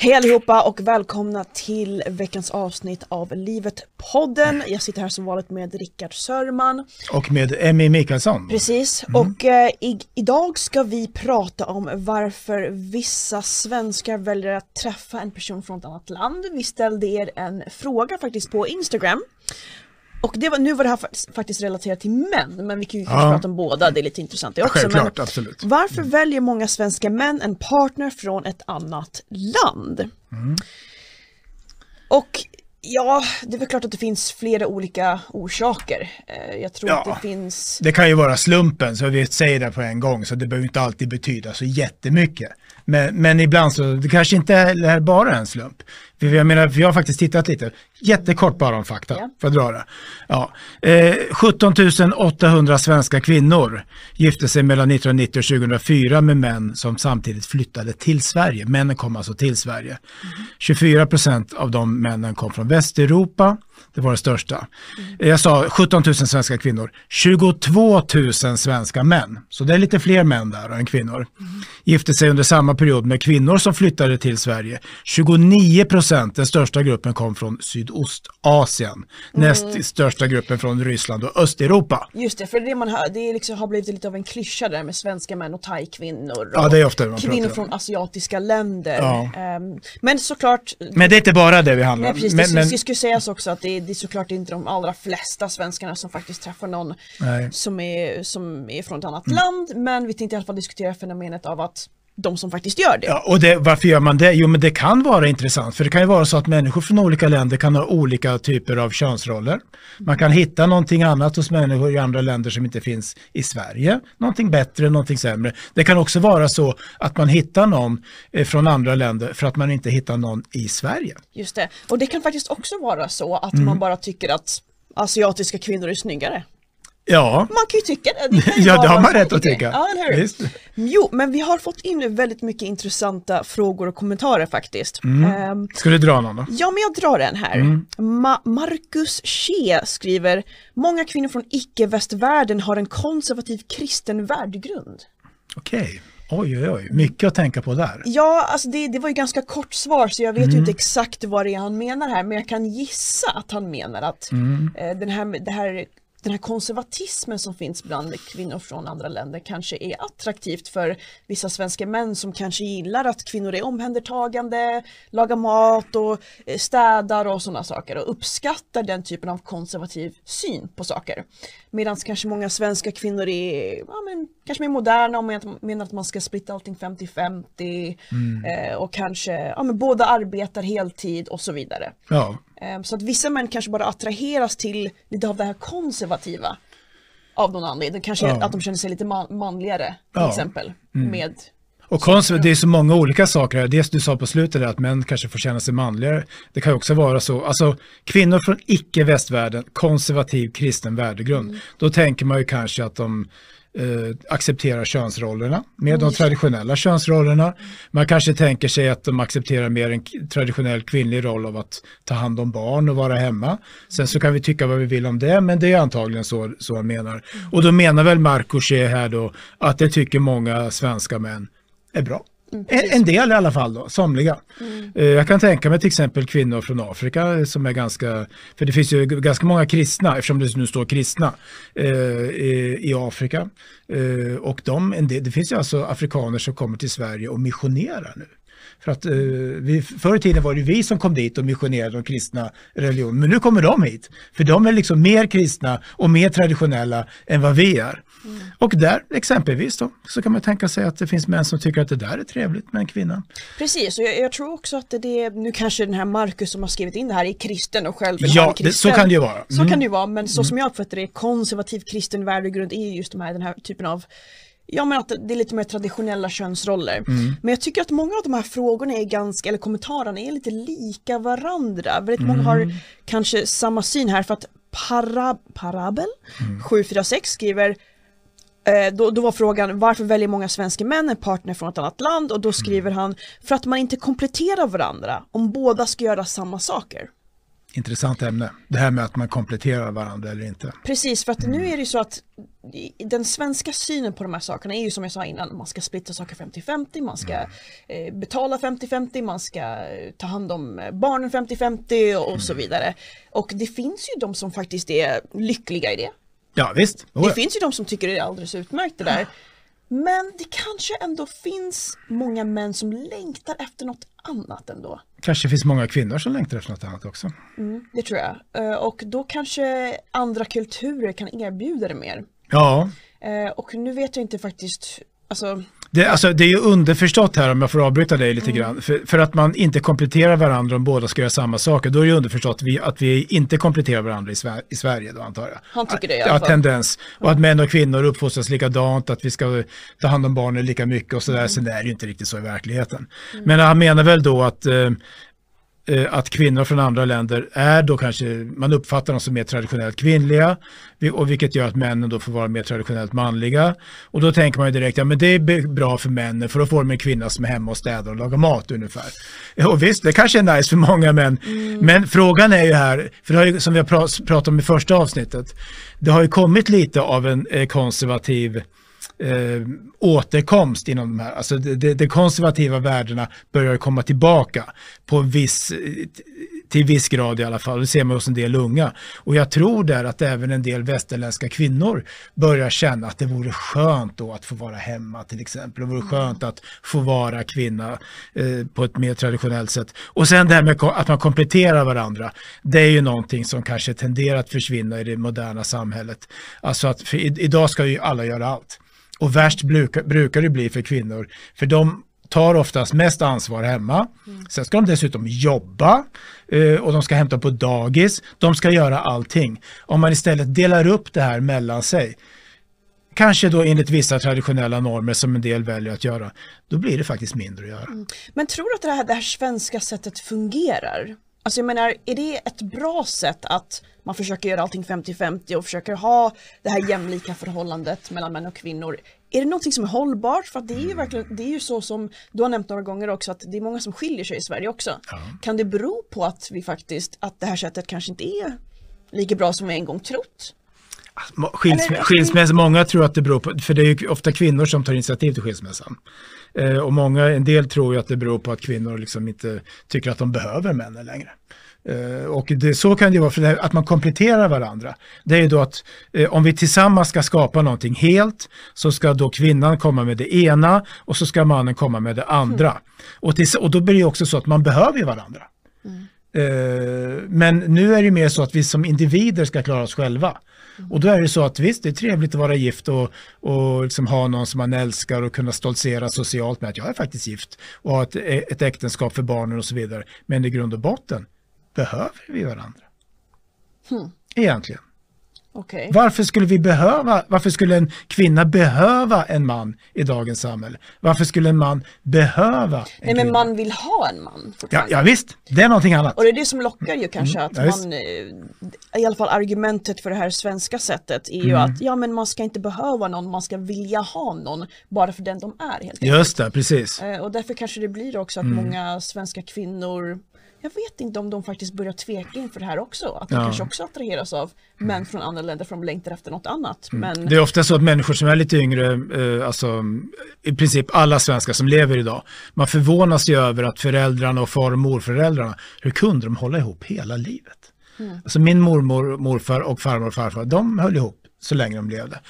Hej allihopa och välkomna till veckans avsnitt av Livet-podden. Jag sitter här som vanligt med Rickard Sörman. Och med Emmy Mikaelsson. Precis, mm. och eh, i, idag ska vi prata om varför vissa svenskar väljer att träffa en person från ett annat land. Vi ställde er en fråga faktiskt på Instagram. Och det var, nu var det här faktiskt relaterat till män, men vi kan ju kanske ja. prata om båda, det är lite intressant det också. Självklart, men absolut. Varför mm. väljer många svenska män en partner från ett annat land? Mm. Och Ja, det är väl klart att det finns flera olika orsaker. Eh, jag tror ja, att det finns... Det kan ju vara slumpen, så vi säger det på en gång, så det behöver inte alltid betyda så jättemycket. Men, men ibland så, det kanske inte är bara en slump. För jag menar, för jag har faktiskt tittat lite, jättekort bara om fakta, ja. för att dra det. Ja. Eh, 17 800 svenska kvinnor gifte sig mellan 1990 och 2004 med män som samtidigt flyttade till Sverige. Männen kom alltså till Sverige. Mm. 24 procent av de männen kom från Västeuropa det var det största. Mm. Jag sa 17 000 svenska kvinnor, 22 000 svenska män. Så det är lite fler män där än kvinnor. Mm. Gifte sig under samma period med kvinnor som flyttade till Sverige. 29 procent, den största gruppen kom från Sydostasien. Mm. Näst största gruppen från Ryssland och Östeuropa. Just det, för det, man hör, det liksom har blivit lite av en klyscha där med svenska män och thai-kvinnor. Ja, det är ofta man Kvinnor från asiatiska länder. Ja. Um, men såklart. Men det är inte bara det vi handlar om. Nej, precis, men, det, men, skulle sägas också att det, det är såklart inte de allra flesta svenskarna som faktiskt träffar någon som är, som är från ett annat mm. land. Men vi tänkte i alla fall diskutera fenomenet av att de som faktiskt gör det. Ja, och det, varför gör man det? Jo, men det kan vara intressant, för det kan ju vara så att människor från olika länder kan ha olika typer av könsroller. Man kan hitta någonting annat hos människor i andra länder som inte finns i Sverige, någonting bättre, någonting sämre. Det kan också vara så att man hittar någon eh, från andra länder för att man inte hittar någon i Sverige. Just det, och det kan faktiskt också vara så att mm. man bara tycker att asiatiska kvinnor är snyggare. Ja. Man kan ju tycka det. det ja, det har man rätt att tycka. Ja? Jo, men vi har fått in väldigt mycket intressanta frågor och kommentarer faktiskt. Mm. Um, Ska du dra någon då? Ja, men jag drar en här. Mm. Ma Marcus She skriver, många kvinnor från icke-västvärlden har en konservativ kristen värdegrund. Okej. Okay. Oj, oj, oj, mycket att tänka på där. Ja, alltså det, det var ju ganska kort svar så jag vet mm. ju inte exakt vad det är han menar här men jag kan gissa att han menar att mm. eh, den här, det här den här konservatismen som finns bland kvinnor från andra länder kanske är attraktivt för vissa svenska män som kanske gillar att kvinnor är omhändertagande, lagar mat och eh, städar och sådana saker och uppskattar den typen av konservativ syn på saker. Medan kanske många svenska kvinnor är ja, men, kanske mer moderna och menar att man ska splitta allting 50-50 mm. eh, och kanske ja, men båda arbetar heltid och så vidare. Ja. Eh, så att vissa män kanske bara attraheras till lite av det här konservativa av någon anledning. Kanske ja. att de känner sig lite man manligare till ja. exempel. Mm. Med och konservativt, det är så många olika saker här. Det du sa på slutet, att män kanske får känna sig manligare. Det kan också vara så, alltså kvinnor från icke-västvärlden, konservativ kristen värdegrund. Mm. Då tänker man ju kanske att de eh, accepterar könsrollerna med mm. de traditionella könsrollerna. Man kanske tänker sig att de accepterar mer en traditionell kvinnlig roll av att ta hand om barn och vara hemma. Sen så kan vi tycka vad vi vill om det, men det är antagligen så, så han menar. Och då menar väl Marco här då att det tycker många svenska män är bra. Mm, en, del i alla fall då, somliga. Mm. Eh, jag kan tänka mig till exempel kvinnor från Afrika som är ganska, för det finns ju ganska många kristna, eftersom det nu står kristna eh, i, Afrika. Eh, och de, del, det finns ju alltså afrikaner som kommer till Sverige och missionerar nu. För att eh, vi, förr i tiden var det vi som kom dit och missionerade de kristna religionerna, men nu kommer de hit. För de är liksom mer kristna och mer traditionella än vad vi är. Mm. Och där exempelvis då, så kan man tänka sig att det finns män som tycker att det där är trevligt med en kvinna. Precis, och jag, jag tror också att det är, nu kanske den här Markus som har skrivit in det här är kristen och själv Ja, det, så kan det ju vara. Mm. Så kan det ju vara, men så mm. som jag uppfattar det, konservativ kristen värdegrund är just de här, den här typen av Ja men att det är lite mer traditionella könsroller. Mm. Men jag tycker att många av de här frågorna är ganska, eller kommentarerna är lite lika varandra. Väldigt många har mm. kanske samma syn här för att para, Parabel mm. 746 skriver då, då, var frågan varför väljer många svenska män en partner från ett annat land och då skriver han för att man inte kompletterar varandra om båda ska göra samma saker. Intressant ämne, det här med att man kompletterar varandra eller inte. Precis, för att nu är det ju så att den svenska synen på de här sakerna är ju som jag sa innan, man ska splitta saker 50-50, man ska eh, betala 50-50, man ska eh, ta hand om barnen 50-50 och, och så vidare. Och det finns ju de som faktiskt är lyckliga i det. Ja visst. Oh, det finns ju de som tycker det är alldeles utmärkt det där. Men det kanske ändå finns många män som längtar efter något annat ändå. Kanske finns många kvinnor som längtar efter något annat också. Mm, det tror jag. Eh, och då kanske andra kulturer kan erbjuda det mer. Ja. Eh, och nu vet jag inte faktiskt, alltså det, alltså, det är ju underförstått här om jag får avbryta dig lite mm. grann. För, för, att man inte kompletterar varandra om båda ska göra samma saker. Då är det underförstått att vi, att vi inte kompletterar varandra i, Sver i Sverige då antar jag. Han tycker det i alla fall. Ja, tendens. Och att män och kvinnor uppfostras likadant, att vi ska ta hand om barnen lika mycket och sådär. Mm. Sen är det ju inte riktigt så i verkligheten. Mm. Men han menar väl då att Eh, att kvinnor från andra länder är då kanske, man uppfattar dem som mer traditionellt kvinnliga och vilket gör att männen då får vara mer traditionellt manliga. Och då tänker man ju direkt, ja men det är bra för männen för då får de en kvinna som är hemma och städar och lagar mat ungefär. Och visst, det kanske är nice för många män, mm. men frågan är ju här, för det har ju, som vi har pratat om i första avsnittet, det har ju kommit lite av en eh, konservativ eh, återkomst inom de här, alltså de, de, konservativa värdena börjar komma tillbaka på viss, till viss grad i alla fall, det ser man hos en del unga. Och jag tror där att även en del västerländska kvinnor börjar känna att det vore skönt då att få vara hemma till exempel. Det vore mm. skönt att få vara kvinna eh, på ett mer traditionellt sätt. Och sen det här med att man kompletterar varandra, det är ju någonting som kanske tenderar att försvinna i det moderna samhället. Alltså att idag ska ju alla göra allt. Och värst brukar, brukar det bli för kvinnor, för de tar oftast mest ansvar hemma. Mm. Sen ska de dessutom jobba eh, och de ska hämta på dagis. De ska göra allting. Om man istället delar upp det här mellan sig, kanske då enligt vissa traditionella normer som en del väljer att göra, då blir det faktiskt mindre att göra. Mm. Men tror du att det här, det här svenska sättet fungerar? Alltså jag menar, är det ett bra sätt att man försöker göra allting 50-50 och försöker ha det här jämlika förhållandet mellan män och kvinnor? Är det någonting som är hållbart? För det är ju verkligen, det är ju så som du har nämnt några gånger också att det är många som skiljer sig i Sverige också. Ja. Kan det bero på att vi faktiskt, att det här sättet kanske inte är lika bra som vi en gång trott? Skilsmässa, många tror att det beror på, för det är ju ofta kvinnor som tar initiativ till skilsmässan. Eh, och många, en del tror ju att det beror på att kvinnor liksom inte tycker att de behöver männen längre. Eh, och det, så kan det vara, för att man kompletterar varandra. Det är ju då att eh, om vi tillsammans ska skapa någonting helt så ska då kvinnan komma med det ena och så ska mannen komma med det andra. Mm. Och, till, och då blir det också så att man behöver varandra. Mm. Men nu är det mer så att vi som individer ska klara oss själva. Mm. Och då är det så att visst, det är trevligt att vara gift och, och liksom ha någon som man älskar och kunna stoltsera socialt med att jag är faktiskt gift och ha ett, ett äktenskap för barnen och så vidare. Men i grund och botten behöver vi varandra. Hmm. Egentligen. Okay. Varför skulle vi behöva, varför skulle en kvinna behöva en man i dagens samhälle? Varför skulle en man behöva en Nej men man vill ha en man. Ja, ja visst, det är någonting annat. Och det är det som lockar ju kanske mm, att ja, man, eh, i alla fall argumentet för det här svenska sättet är ju mm. att ja men man ska inte behöva någon, man ska vilja ha någon bara för den de är helt enkelt. Just det, precis. Eh, och därför kanske det blir också att mm. många svenska kvinnor jag vet inte om de faktiskt börjar tveka inför det här också. Att de ja. kanske också attraheras av män från andra länder för de längtar efter något annat. Mm. Men... Det är ofta så att människor som är lite yngre, eh, alltså i princip alla svenskar som lever idag, man förvånas ju över att föräldrarna och far och morföräldrarna, hur kunde de hålla ihop hela livet? Mm. Alltså min mormor, morfar och farmor och farfar, de höll ihop så länge de levde.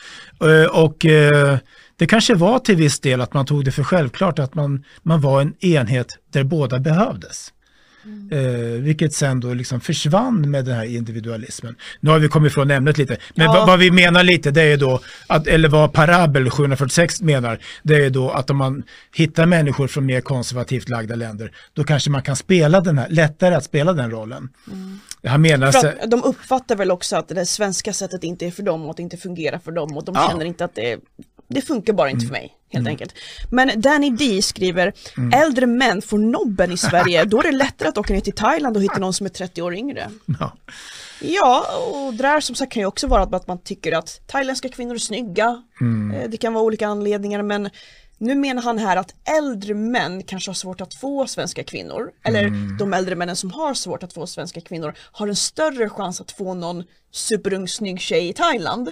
Eh, och eh, det kanske var till viss del att man tog det för självklart att man, man var en enhet där båda behövdes. Mm. Eh, vilket sen då liksom försvann med den här individualismen. Nu har vi kommit från ämnet lite, men ja. vad vi menar lite det är då, att, eller vad Parabel 746 menar, det är då att om man hittar människor från mer konservativt lagda länder, då kanske man kan spela den här, lättare att spela den rollen. Mm. Han menar för de uppfattar väl också att det svenska sättet inte är för dem och att det inte fungerar för dem och de ja. känner inte att det, det funkar bara inte mm. för mig helt mm. enkelt. Men Danny D skriver, mm. äldre män får nobben i Sverige, då är det lättare att åka ner till Thailand och hitta någon som är 30 år yngre. Ja. Ja, och det där som sagt kan ju också vara att man tycker att thailändska kvinnor är snygga. Mm. Eh, det kan vara olika anledningar men nu menar han här att äldre män kanske har svårt att få svenska kvinnor, eller Mm. de äldre männen som har svårt att få svenska kvinnor har en större chans att få någon superung snygg tjej i Thailand.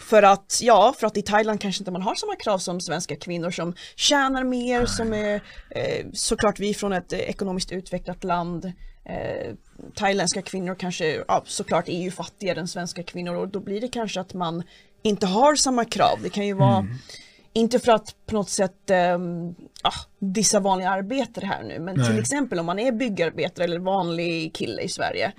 För att, ja, för att i Thailand kanske inte man har samma krav som svenska kvinnor som tjänar mer, som är eh, såklart vi från ett eh, ekonomiskt utvecklat land. Eh, thailändska kvinnor kanske, ja, såklart är ju fattigare än svenska kvinnor och då blir det kanske att man inte har samma krav. Det kan ju vara mm inte för att på något sätt um, ah, dissa vanliga arbetare här nu, men Nej. till exempel om man är byggarbetare eller vanlig kille i Sverige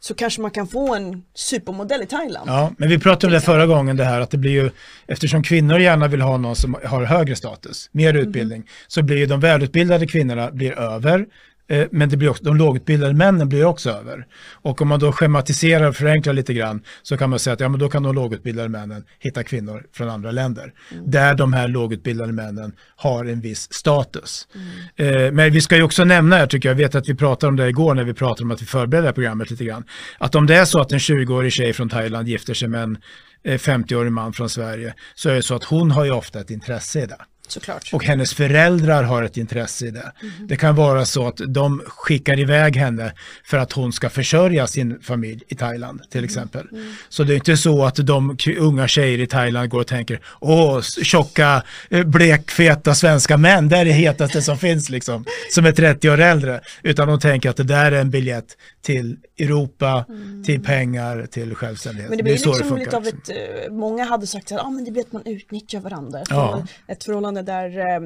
så kanske man kan få en supermodell i Thailand. Ja, men vi pratade om det förra gången det här att det blir ju, eftersom kvinnor gärna vill ha någon som har högre status, mer utbildning, så blir ju de välutbildade kvinnorna blir över, eh, men det blir också, de lågutbildade männen blir också över. Och om man då schematiserar och förenklar lite grann så kan man säga att ja, men då kan de lågutbildade männen hitta kvinnor från andra länder. Där de här lågutbildade männen har en viss status. Eh, men vi ska ju också nämna här tycker jag, jag vet att vi pratade om det igår när vi pratade om att vi förberedde det här programmet lite grann, att om det är så att en 20-årig tjej från Thailand gifter sig med en eh, 50-årig man från Sverige så är det så att hon har ju ofta ett intresse i det. Såklart. Och hennes föräldrar har ett intresse i det. Det kan vara så att de skickar iväg henne för att hon ska försörja sin familj i Thailand till exempel. Så det är inte så att de unga tjejer i Thailand går och tänker åh, tjocka, eh, blekfeta svenska män, det är det hetaste som finns liksom, som är 30 år äldre. Utan de tänker att det där är en biljett till Europa, till pengar, till självständighet. Men det blir så liksom funkar lite av också. ett, eh, många hade sagt att ah, men det blir att man utnyttjar varandra. Ja. ett förhållande där eh,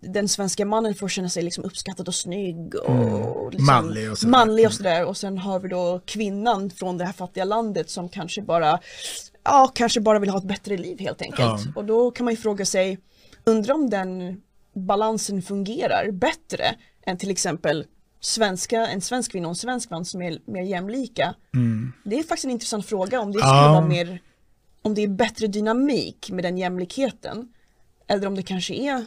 den svenska mannen får känna sig liksom uppskattad och snygg och liksom Mm. Manlig och sådär. manlig och sådär. Och sen har vi då kvinnan från det här fattiga landet som kanske bara, ja, kanske bara vill ha ett bättre liv helt enkelt. Ja. Och då kan man ju fråga sig, undrar om den balansen fungerar bättre än till exempel svenska, en svensk kvinna och en svensk man som är mer jämlika. Det är faktiskt en intressant fråga om det skulle Mm. Ja. vara mer, om det är bättre dynamik med den jämlikheten. Eller om det kanske är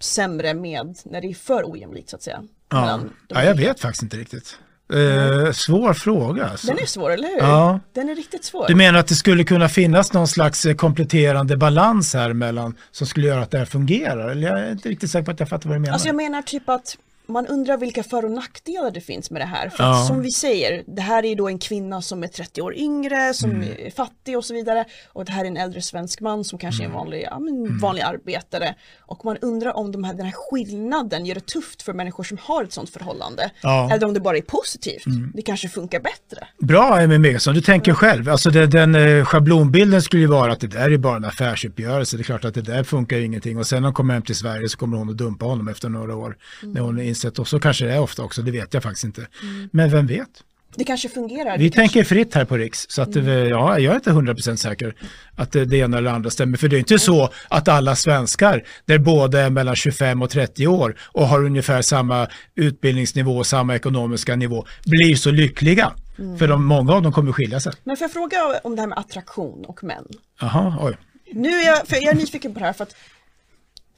sämre med när det är för ojämlikt så att säga. Ja. ja, jag vet faktiskt inte riktigt. Eh, svår fråga alltså. Den är svår, eller hur? Ja. Den är riktigt svår. Du menar att det skulle kunna finnas någon slags eh, kompletterande balans här mellan som skulle göra att det här fungerar? Eller jag är inte riktigt säker på att jag fattar vad du menar. Alltså jag menar typ att man undrar vilka för och nackdelar det finns med det här. För Ja. att som vi säger, det här är då en kvinna som är 30 år yngre, som Mm. är fattig och så vidare. Och det här är en äldre svensk man som kanske är Mm. en vanlig, ja, men vanlig arbetare. Och man undrar om de här, den här skillnaden gör det tufft för människor som har ett sånt förhållande. Ja. Mm. Eller om det bara är positivt. Det kanske funkar bättre. Bra Emil Megason, du tänker själv. Alltså det, den eh, schablonbilden skulle ju vara att det där är bara en affärsuppgörelse. Det är klart att det där funkar ingenting. Och sen när hon kommer hem till Sverige så kommer hon att dumpa honom efter några år. När hon har insett, och så kanske det är ofta också, det vet jag faktiskt inte. Men vem vet? Det kanske fungerar. Vi kanske- tänker fritt här på Riks, så att, eh, ja, jag är inte 100% säker att det, ena eller andra stämmer. För det är inte så att alla svenskar, där båda är mellan 25 och 30 år och har ungefär samma utbildningsnivå och samma ekonomiska nivå, blir så lyckliga. För de, många av dem kommer skilja sig. Men får jag fråga om det här med attraktion och män? Jaha, oj. Nu är jag, jag är nyfiken på det här för att,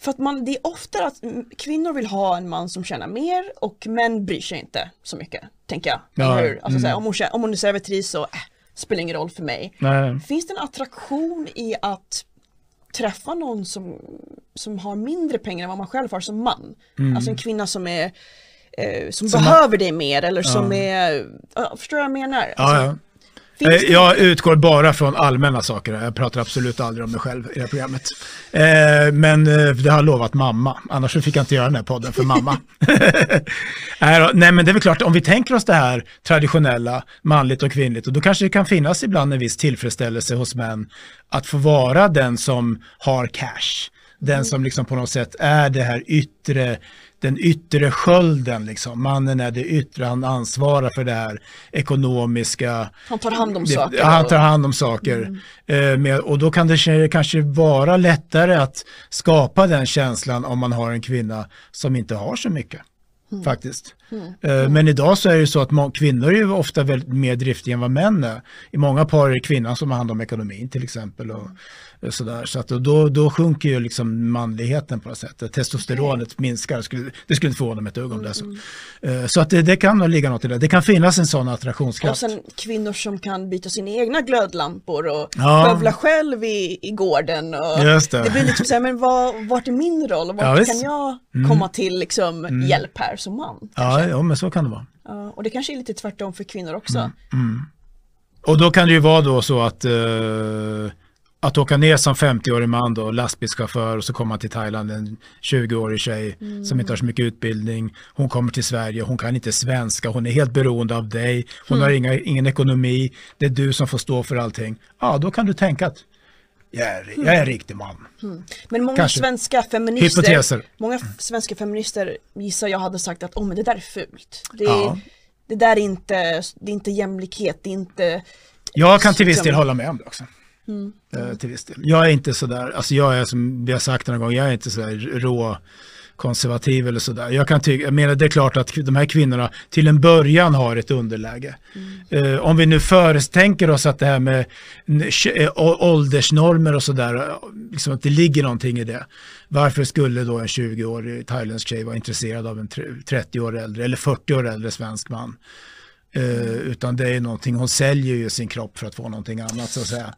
för att man, det är ofta att mm, kvinnor vill ha en man som tjänar mer och män bryr sig inte så mycket, tänker jag. Ja, hur? Alltså, mm. så här, om, hon, om hon är servitris så äh, spelar ingen roll för mig. Nej. Finns det en attraktion i att träffa någon som, som har mindre pengar än vad man själv har som man? Alltså en kvinna som är eh, som, Mm. Som behöver dig mer eller som är, ja, förstår du vad jag menar? Alltså, Ja, ja finns Jag utgår bara från allmänna saker. Jag pratar absolut aldrig om mig själv i det här programmet. Eh, men eh, det har jag lovat mamma. Annars fick jag inte göra den här podden för mamma. Nej, men det är väl klart, om vi tänker oss det här traditionella, manligt och kvinnligt, och då kanske det kan finnas ibland en viss tillfredsställelse hos män att få vara den som har cash. Den som liksom på något sätt är det här yttre, den yttre skölden liksom. Mannen är det yttre, han ansvarar för det här ekonomiska. Han tar hand om Det- saker. Han tar hand om saker. Eh, med, och då kan det kanske vara lättare att skapa den känslan om man har en kvinna som inte har så mycket. Faktiskt. Mm. Men idag så är det så att kvinnor är ju ofta väldigt mer driftiga än vad män är. I många par är det kvinnan som har hand om ekonomin till exempel. Och, sådär. Så att då, då sjunker ju liksom manligheten på något sätt. Testosteronet okay. minskar, skulle, det skulle inte förvåna mig ett ögon om det så. Mm. Att det, det, kan nog ligga något i det. Det kan finnas en sån attraktionskraft. Och sen kvinnor som kan byta sina egna glödlampor och ja. skövla själv i, i gården. Och Just det. det blir liksom så här, men vad, vart är min roll? Vart ja, kan jag mm. komma till liksom, mm. hjälp här som man? Ja, ja, men så kan det vara. Ja, och det kanske är lite tvärtom för kvinnor också. Mm. mm. Och då kan det ju vara då så att uh, att åka ner som 50-årig man då, lastbilschaufför och så kommer man till Thailand, en 20-årig tjej mm. som inte har så mycket utbildning. Hon kommer till Sverige, hon kan inte svenska, hon är helt beroende av dig, hon mm. har inga, ingen ekonomi, det är du som får stå för allting. Ja, då kan du tänka att jag är, jag är en riktig man. Mm. Men många Kanske. svenska feminister, Hypoteser. många svenska feminister gissar jag hade sagt att oh, men det där är fult. Det, ja. det där är inte, det är inte jämlikhet, det är inte... Jag kan till viss del hålla med om det också. Mm. Eh, till viss del. Jag är inte sådär, alltså jag är som vi har sagt några gånger, jag är inte sådär rå konservativ eller sådär. Jag kan tycka, jag menar det är klart att de här kvinnorna till en början har ett underläge. Mm. Uh, om vi nu förestänker oss att det här med eh, åldersnormer och sådär, liksom att det ligger någonting i det. Varför skulle då en 20-årig thailändsk tjej vara intresserad av en 30 år äldre eller 40 år äldre svensk man? Uh, utan det är någonting, hon säljer ju sin kropp för att få någonting annat så att säga.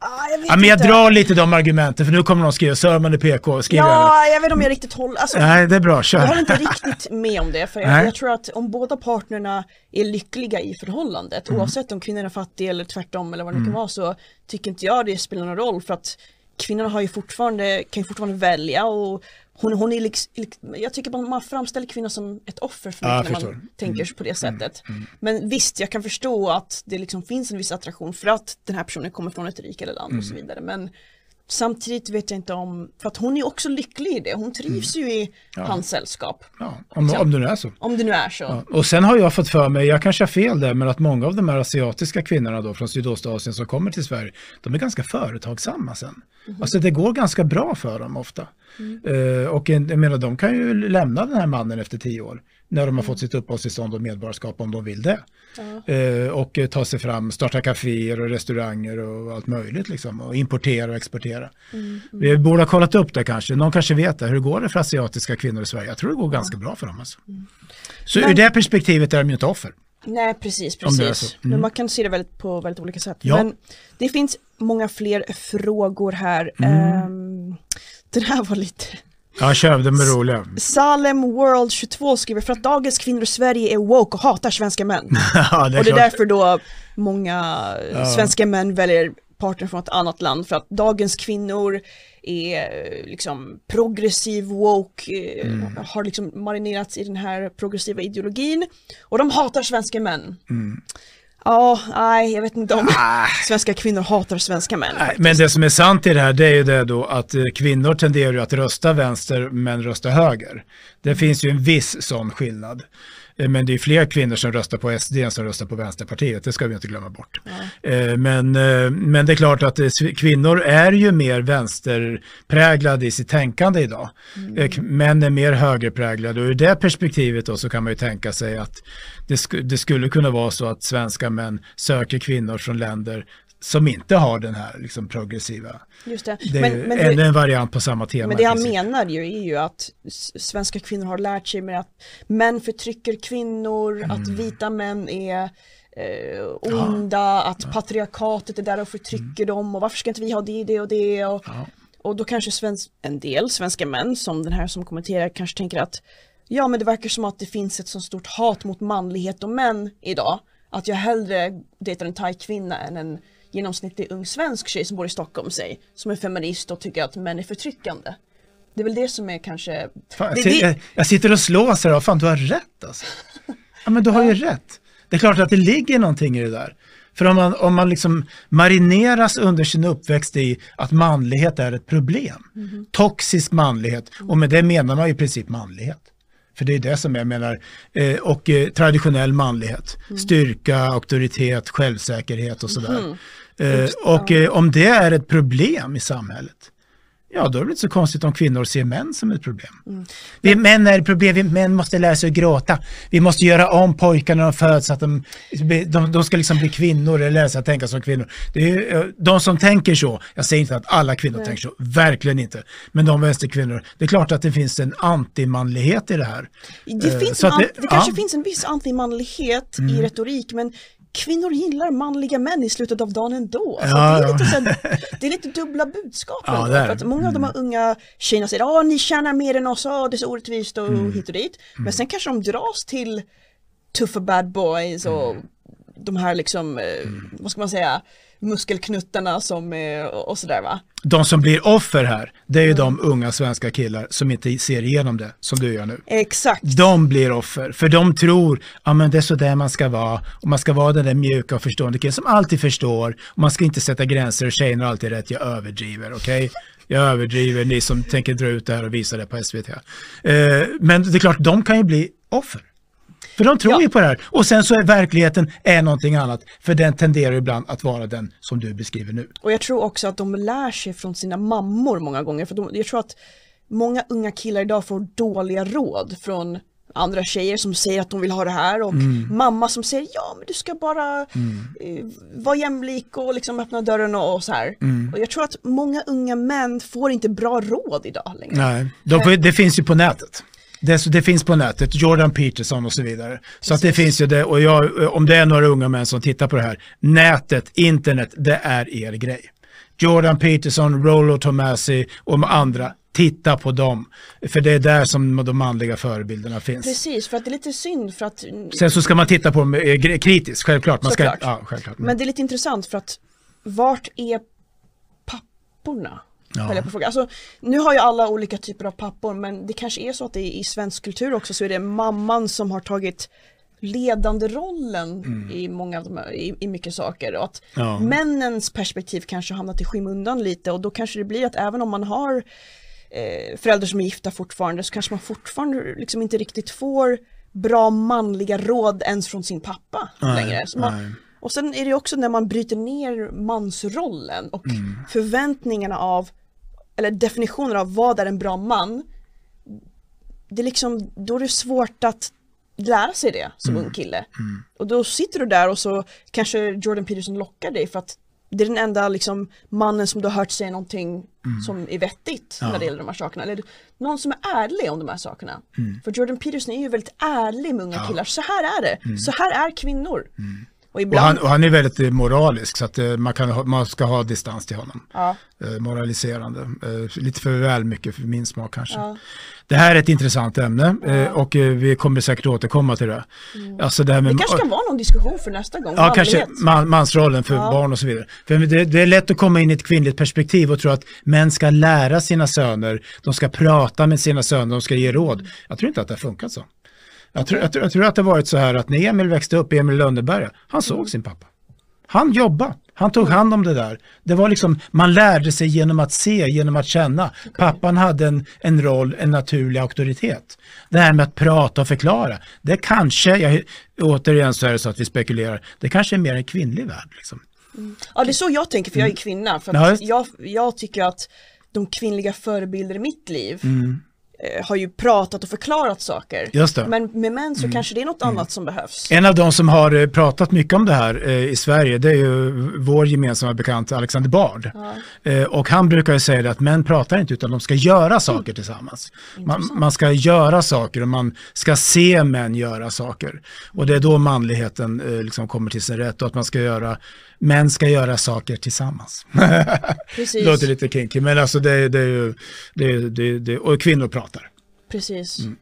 Ja, men jag drar lite de argumenten för nu kommer någon skriva Sörman är PK. Skriver ja, jag vet inte om jag riktigt håller. Alltså, Nej, det är bra, kör. Jag håller inte riktigt med om det för jag, jag, tror att om båda partnerna är lyckliga i förhållandet, mm. oavsett om kvinnan är fattig eller tvärtom eller vad det mm. kan vara så tycker inte jag det spelar någon roll för att kvinnorna har ju fortfarande, kan ju fortfarande välja och hon, hon är liksom, jag tycker man, man framställer kvinnor som ett offer för mig när man tänker mm. på det mm. sättet. Mm. Mm. Men visst, jag kan förstå att det liksom finns en viss attraktion för att den här personen kommer från ett rikare land och så mm. vidare. Men Samtidigt vet jag inte om, för att hon är också lycklig i det, hon trivs mm. ju i ja. hans sällskap. Ja, om, om det nu är så. Om det nu är så. Ja. Och sen har jag fått för mig, jag kanske har fel där, men att många av de här asiatiska kvinnorna då från Sydostasien som kommer till Sverige, de är ganska företagsamma sen. Mm. Alltså det går ganska bra för dem ofta. Mm. Uh, och jag menar, de kan ju lämna den här mannen efter tio år när de har fått sitt uppehållstillstånd och medborgarskap om de vill det. Ja. Eh, och ta sig fram, starta kaféer och restauranger och allt möjligt liksom. Och importera och exportera. Mm, mm. Vi borde ha kollat upp det kanske. Någon kanske vet det. Hur går det för asiatiska kvinnor i Sverige? Jag tror det går ganska bra för dem. Alltså. Mm. Så Men... ur det perspektivet är de ju inte offer. Nej, precis, precis. Mm. Men man kan se det väldigt, på väldigt olika sätt. Ja. Men det finns många fler frågor här. Um, den här var lite Ja, kör, de är roliga. Salem World 22 skriver för att dagens kvinnor i Sverige är woke och hatar svenska män. ja, det och det är därför då många ja. svenska män väljer partner från ett annat land för att dagens kvinnor är liksom progressiv, woke, eh, mm. har liksom marinerats i den här progressiva ideologin och de hatar svenska män. Mm. Ja, nej, jag vet inte om ah. svenska kvinnor hatar svenska män. Nej, men det som är sant i det här det är ju det då att eh, kvinnor tenderar att rösta vänster men rösta höger. Det finns ju en viss sån skillnad. Eh, men det är fler kvinnor som röstar på SD än som röstar på Vänsterpartiet, det ska vi inte glömma bort. Ja. Men, eh, men det är klart att kvinnor är ju mer vänsterpräglade i sitt tänkande idag. Mm. Män är mer högerpräglade och ur det perspektivet då så kan man ju tänka sig att det, sk det skulle kunna vara så att svenska män söker kvinnor från länder som inte har den här liksom, progressiva. Just det. det men, men ännu en variant på samma tema. Men det han menar ju är ju att svenska kvinnor har lärt sig med att män förtrycker kvinnor, mm. att vita män är eh, onda, ja. att ja. patriarkatet är där och förtrycker mm. dem och varför ska inte vi ha det, det och det och, ja. och då kanske svensk, en del svenska män som den här som kommenterar kanske tänker att ja men det verkar som att det finns ett så stort hat mot manlighet och män idag att jag hellre dejtar en thai-kvinna än en genomsnittlig ung svensk tjej som bor i Stockholm sig som är feminist och tycker att män är förtryckande. Det är väl det som är kanske... Fan, det, jag, jag, sitter och slås här, fan du har rätt alltså. Ja men du har ju rätt. Det är klart att det ligger någonting i det där. För om man, om man liksom marineras under sin uppväxt i att manlighet är ett problem, mm. toxisk manlighet, och med det menar man i princip manlighet. För det är det som jag menar, eh, och eh, traditionell manlighet, mm. styrka, auktoritet, självsäkerhet och sådär. Mm. Eh, och eh, om det är ett problem i samhället, Ja, då är det inte så konstigt om kvinnor ser män som ett problem. Mm. Vi män är ett problem, vi män måste lära sig att gråta. Vi måste göra om pojkar när de föds så att de, de, de ska liksom bli kvinnor eller lära sig att tänka som kvinnor. Det är, eh, de som tänker så, jag säger inte att alla kvinnor Nej. tänker så, verkligen inte. Men de vänsterkvinnor, det är klart att det finns en antimanlighet i det här. Det, finns det, det, kanske ja. finns en viss antimanlighet mm. i retorik, men kvinnor gillar manliga män i slutet av dagen ändå. Ja, det, är lite så det är lite dubbla budskap. Ja, för att många av de här mm. unga tjejerna säger att ni tjänar mer än oss, det är så orättvist och mm. hit och dit. Men mm. sen kanske de dras till tuffa bad boys och mm. de här liksom, eh, mm. vad ska man säga, muskelknuttarna som, och sådär va. De som blir offer här, det är ju mm. de unga svenska killar som inte ser igenom det, som du gör nu. Exakt. De blir offer, för de tror, ja men det är så där man ska vara, och man ska vara den där mjuka och förstående killen som alltid förstår, och man ska inte sätta gränser, och tjejerna har alltid rätt, jag överdriver, okej? Okay? Jag överdriver, ni som tänker dra ut det här och visa det på SVT. Eh, men det är klart, de kan ju bli offer. För de tror ja. ju på det här. Och sen så är verkligheten är någonting annat. För den tenderar ibland att vara den som du beskriver nu. Och jag tror också att de lär sig från sina mammor många gånger. För de, jag tror att många unga killar idag får dåliga råd från andra tjejer som säger att de vill ha det här och mm. mamma som säger ja men du ska bara mm. eh, vara jämlik och liksom öppna dörren och, och så här. Mm. Och jag tror att många unga män får inte bra råd idag längre. Nej, de, det finns ju på nätet. Det, det, finns på nätet, Jordan Peterson och så vidare. Så att det finns ju det, och jag, om det är några unga män som tittar på det här, nätet, internet, det är er grej. Jordan Peterson, Rollo Tomasi och andra, titta på dem. För det är där som de manliga förebilderna finns. Precis, för att det är lite synd för att... Sen så ska man titta på dem eh, kritiskt, självklart. Man ska, ja, självklart. Men det är lite intressant för att vart är papporna? Ja. På fråga. Alltså, nu har ju alla olika typer av pappor men det kanske är så att det i svensk kultur också så är det mamman som har tagit ledande rollen mm. i många i, i mycket saker och att ja. männens perspektiv kanske hamnat i skymundan lite och då kanske det blir att även om man har eh, föräldrar som är gifta fortfarande så kanske man fortfarande liksom inte riktigt får bra manliga råd ens från sin pappa nej, längre. Man, och sen är det också när man bryter ner mansrollen och mm. förväntningarna av eller definitioner av vad är en bra man, det är liksom, då är det svårt att lära sig det som mm. ung kille. Mm. Och då sitter du där och så kanske Jordan Peterson lockar dig för att det är den enda liksom, mannen som du har hört säga någonting mm. som är vettigt ja. när det gäller de här sakerna. Eller någon som är ärlig om de här sakerna. Mm. För Jordan Peterson är ju väldigt ärlig med unga ja. killar. Så här är det. Mm. Så här är kvinnor. Och, ibland... och, han, och, han, är väldigt eh, moralisk så att uh, man, kan man ska ha distans till honom. Ja. Uh, moraliserande. Lite för väl mycket för min smak kanske. Ja. Det här är ett intressant ämne ja. och vi kommer säkert återkomma till det. Mm. Alltså det, här med, det kanske kan vara någon diskussion för nästa gång. Ja, kanske man, mansrollen för barn och så vidare. För det, det, är lätt att komma in i ett kvinnligt perspektiv och tro att män ska lära sina söner, de ska prata med sina söner, de ska ge råd. Mm. Jag tror inte att det har funkat så. Jag tror, jag, tror, jag tror att det varit så här att när Emil växte upp, Emil Lönneberga, han såg sin pappa. Han jobbade, han tog hand om det där. Det var liksom, man lärde sig genom att se, genom att känna. Pappan hade en, en roll, en naturlig auktoritet. Det här med att prata och förklara, det kanske, jag, återigen så är det så att vi spekulerar, det kanske är mer en kvinnlig värld. Liksom. Mm. Ja det är så jag tänker för jag är mm. kvinna. För ja. jag, jag tycker att de kvinnliga förebilder i mitt liv mm har ju pratat och förklarat saker. Men med män så mm. kanske det är något mm. annat som behövs. En av de som har eh, pratat mycket om det här eh, i Sverige det är ju vår gemensamma bekant Alexander Bard. Ja. och han brukar ju säga att män pratar inte utan de ska göra saker mm. tillsammans. Man, man, ska göra saker och man ska se män göra saker. Och det är då manligheten liksom kommer till sin rätt och att man ska göra män ska göra saker tillsammans. Precis. Låter lite kinky, men alltså det, det är ju, det, det, det, och kvinnor pratar. Precis. Mm.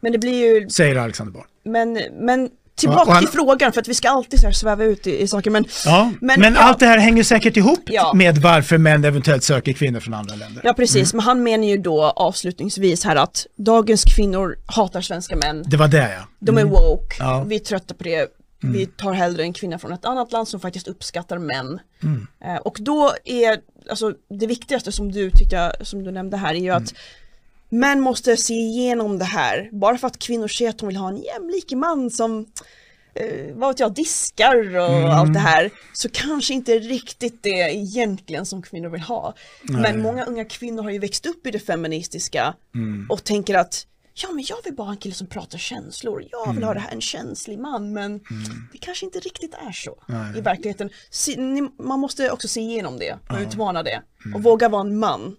Men det blir ju... Säger Alexander Borg. Men, men tillbaka han... till frågan för att vi ska alltid så sväva ut i, i, saker men Ja, men, men ja. allt det här hänger säkert ihop ja. med varför män eventuellt söker kvinnor från andra länder. Ja precis, mm. men han menar ju då avslutningsvis här att dagens kvinnor hatar svenska män. Det var det ja. De är mm. woke, vi är trötta på det, Mm. Vi tar hellre en kvinna från ett annat land som faktiskt uppskattar män. Mm. Eh, och då är, alltså det viktigaste som du tyckte, som du nämnde här är ju att mm. män måste se igenom det här. Bara för att kvinnor säger att de vill ha en jämlik man som eh, vad vet jag, diskar och Mm. allt det här så kanske inte riktigt det egentligen som kvinnor vill ha. Men många unga kvinnor har ju växt upp i det feministiska Mm. och tänker att ja men jag vill bara ha en kille som pratar känslor, jag vill Mm. ha det här, en känslig man men det kanske inte riktigt är så Nej. i verkligheten. Man måste också se igenom det och utmana det Mm. och våga vara en man.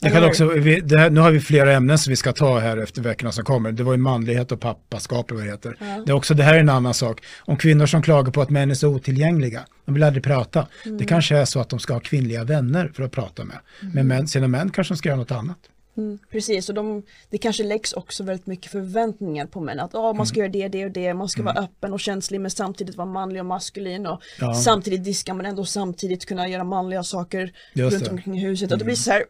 Jag kan också, vi, här, nu har vi flera ämnen som vi ska ta här efter veckorna som kommer. Det var ju manlighet och pappaskap vad det heter. Det, är också, det här är en annan sak. Om kvinnor som klagar på att män är så otillgängliga, de vill aldrig prata. Det kanske är så att de ska ha kvinnliga vänner för att prata med. Men män, sina män kanske de ska göra något annat. Mm, precis, och de, det kanske läggs också väldigt mycket förväntningar på män. Att oh, man ska Mm. göra det, det och det, man ska vara öppen och känslig men samtidigt vara manlig och maskulin. Och Ja. Samtidigt diska men ändå samtidigt kunna göra manliga saker Just runt det. Mm. omkring huset. Och det blir så här,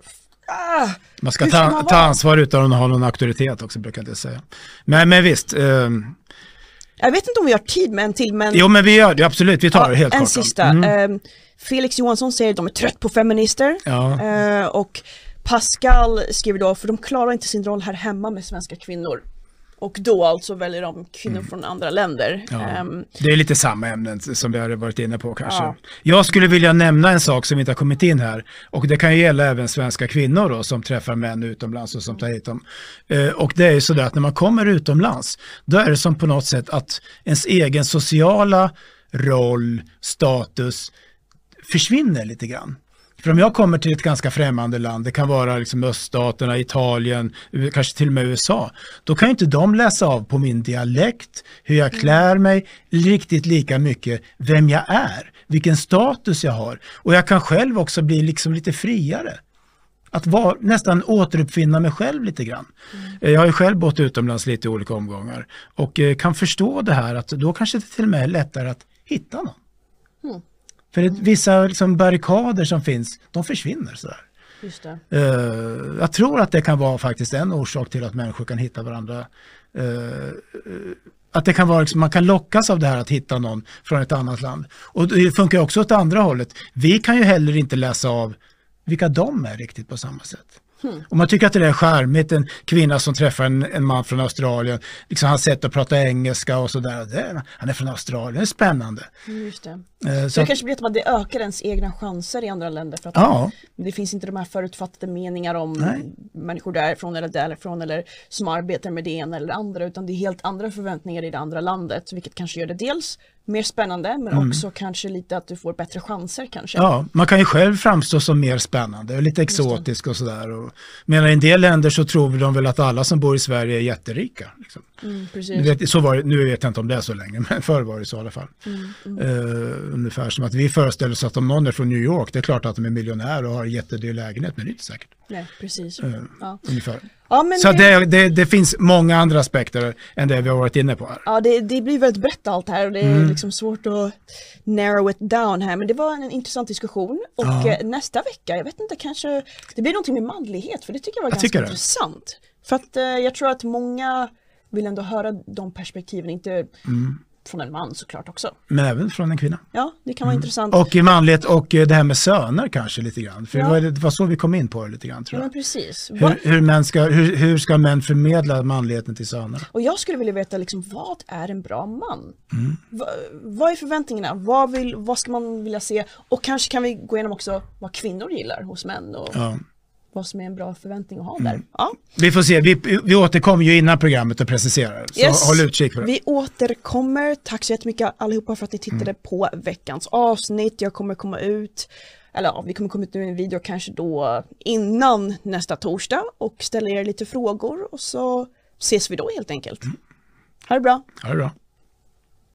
ah, Man ska ta, man ta ansvar utan att ha någon auktoritet också brukar jag säga. Men, men visst, ehm, Jag vet inte om vi har tid med en till men jo men vi gör det, absolut, vi tar det helt en kort. sista. Mm. Ehm, Felix Johansson säger att de är trött på feminister. Ja. Eh, och Pascal skriver då, för de klarar inte sin roll här hemma med svenska kvinnor. Och då alltså väljer de kvinnor från andra länder. Mm. Ja. Ehm, Det är lite samma ämnen som vi har varit inne på kanske. Ja. Jag skulle vilja nämna en sak som inte har kommit in här och det kan ju gälla även svenska kvinnor då, som träffar män utomlands och som tar hit dem. Eh, och det är ju sådär att när man kommer utomlands då är det som på något sätt att ens egen sociala roll, status försvinner lite grann. För om jag kommer till ett ganska främmande land, det kan vara liksom öststaterna, Italien, kanske till och med USA, då kan ju inte de läsa av på min dialekt, hur jag klär mig, riktigt lika mycket vem jag är, vilken status jag har. Och jag kan själv också bli liksom lite friare. Att vara, nästan återuppfinna mig själv lite grann. Eh, Jag har ju själv bott utomlands lite i olika omgångar och eh, kan förstå det här att då kanske det till och med är lättare att hitta någon. För det, vissa liksom barrikader som finns, de försvinner just det. Eh, jag tror att det kan vara faktiskt en orsak till att människor kan hitta varandra. Eh, att det kan vara, liksom, man kan lockas av det här att hitta någon från ett annat land. Och det funkar också åt andra hållet. Vi kan ju heller inte läsa av vilka de är riktigt på samma sätt. Om man tycker att det är charmigt, en kvinna som träffar en, en man från Australien, liksom hans sätt att prata engelska och sådär, han är från Australien, det är spännande. Mm, Just det. Eh, Så det kanske blir att det ökar ens egna chanser i andra länder för att ja, det finns inte de här förutfattade meningar om Nej. människor därifrån eller därifrån eller som arbetar med det ena eller det andra utan det är helt andra förväntningar i det andra landet vilket kanske gör det dels mer spännande men också kanske lite att du får bättre chanser kanske. Ja, man kan ju själv framstå som mer spännande och lite exotisk och sådär. Medan i en del länder så tror de väl att alla som bor i Sverige är jätterika. Liksom. Mm, vet, så var det, nu vet jag inte om det är så länge, men förr var det så i alla fall. Eh, ungefär som att vi föreställer oss att om någon är från New York, det är klart att de är miljonär och har jättedyr lägenhet, men det är inte säkert. Nej, precis. Eh, Ja. Ungefär. Ja, Så det, det, det, det finns många andra aspekter än det vi har varit inne på här. ja, det, det blir väldigt brett allt här och det är Mm. liksom svårt att narrow it down här men det var en, en intressant diskussion och Ja. eh, nästa vecka, jag vet inte kanske det blir någonting med manlighet för det tycker jag var Jag ganska intressant. För att eh, jag tror att många vill ändå höra de perspektiven, inte Mm. Från en man såklart också. Men även från en kvinna. Ja, det kan vara intressant. Och i manlighet och eh, det här med söner kanske lite grann. För Ja. det, var, det var så vi kom in på det lite grann Ja, tror jag. men precis. Hur, hur, män ska, hur, hur ska män förmedla manligheten till sönerna? Och jag skulle vilja veta liksom, vad är en bra man? Mm. Va, vad är förväntningarna? Vad, vill, vad ska man vilja se? Och kanske kan vi gå igenom också vad kvinnor gillar hos män och Ja. Mm. vad som är en bra förväntning att ha där. Ja. Vi får se, vi, vi återkommer ju innan programmet och preciserar. Så Yes. håll utkik på det. Vi återkommer. Tack så jättemycket allihopa för att ni tittade Mm. på veckans avsnitt. Jag kommer komma ut, eller ja, vi kommer komma ut med en video kanske då innan nästa torsdag och ställa er lite frågor och så ses vi då helt enkelt. Mm. Ha det bra! Ha det bra.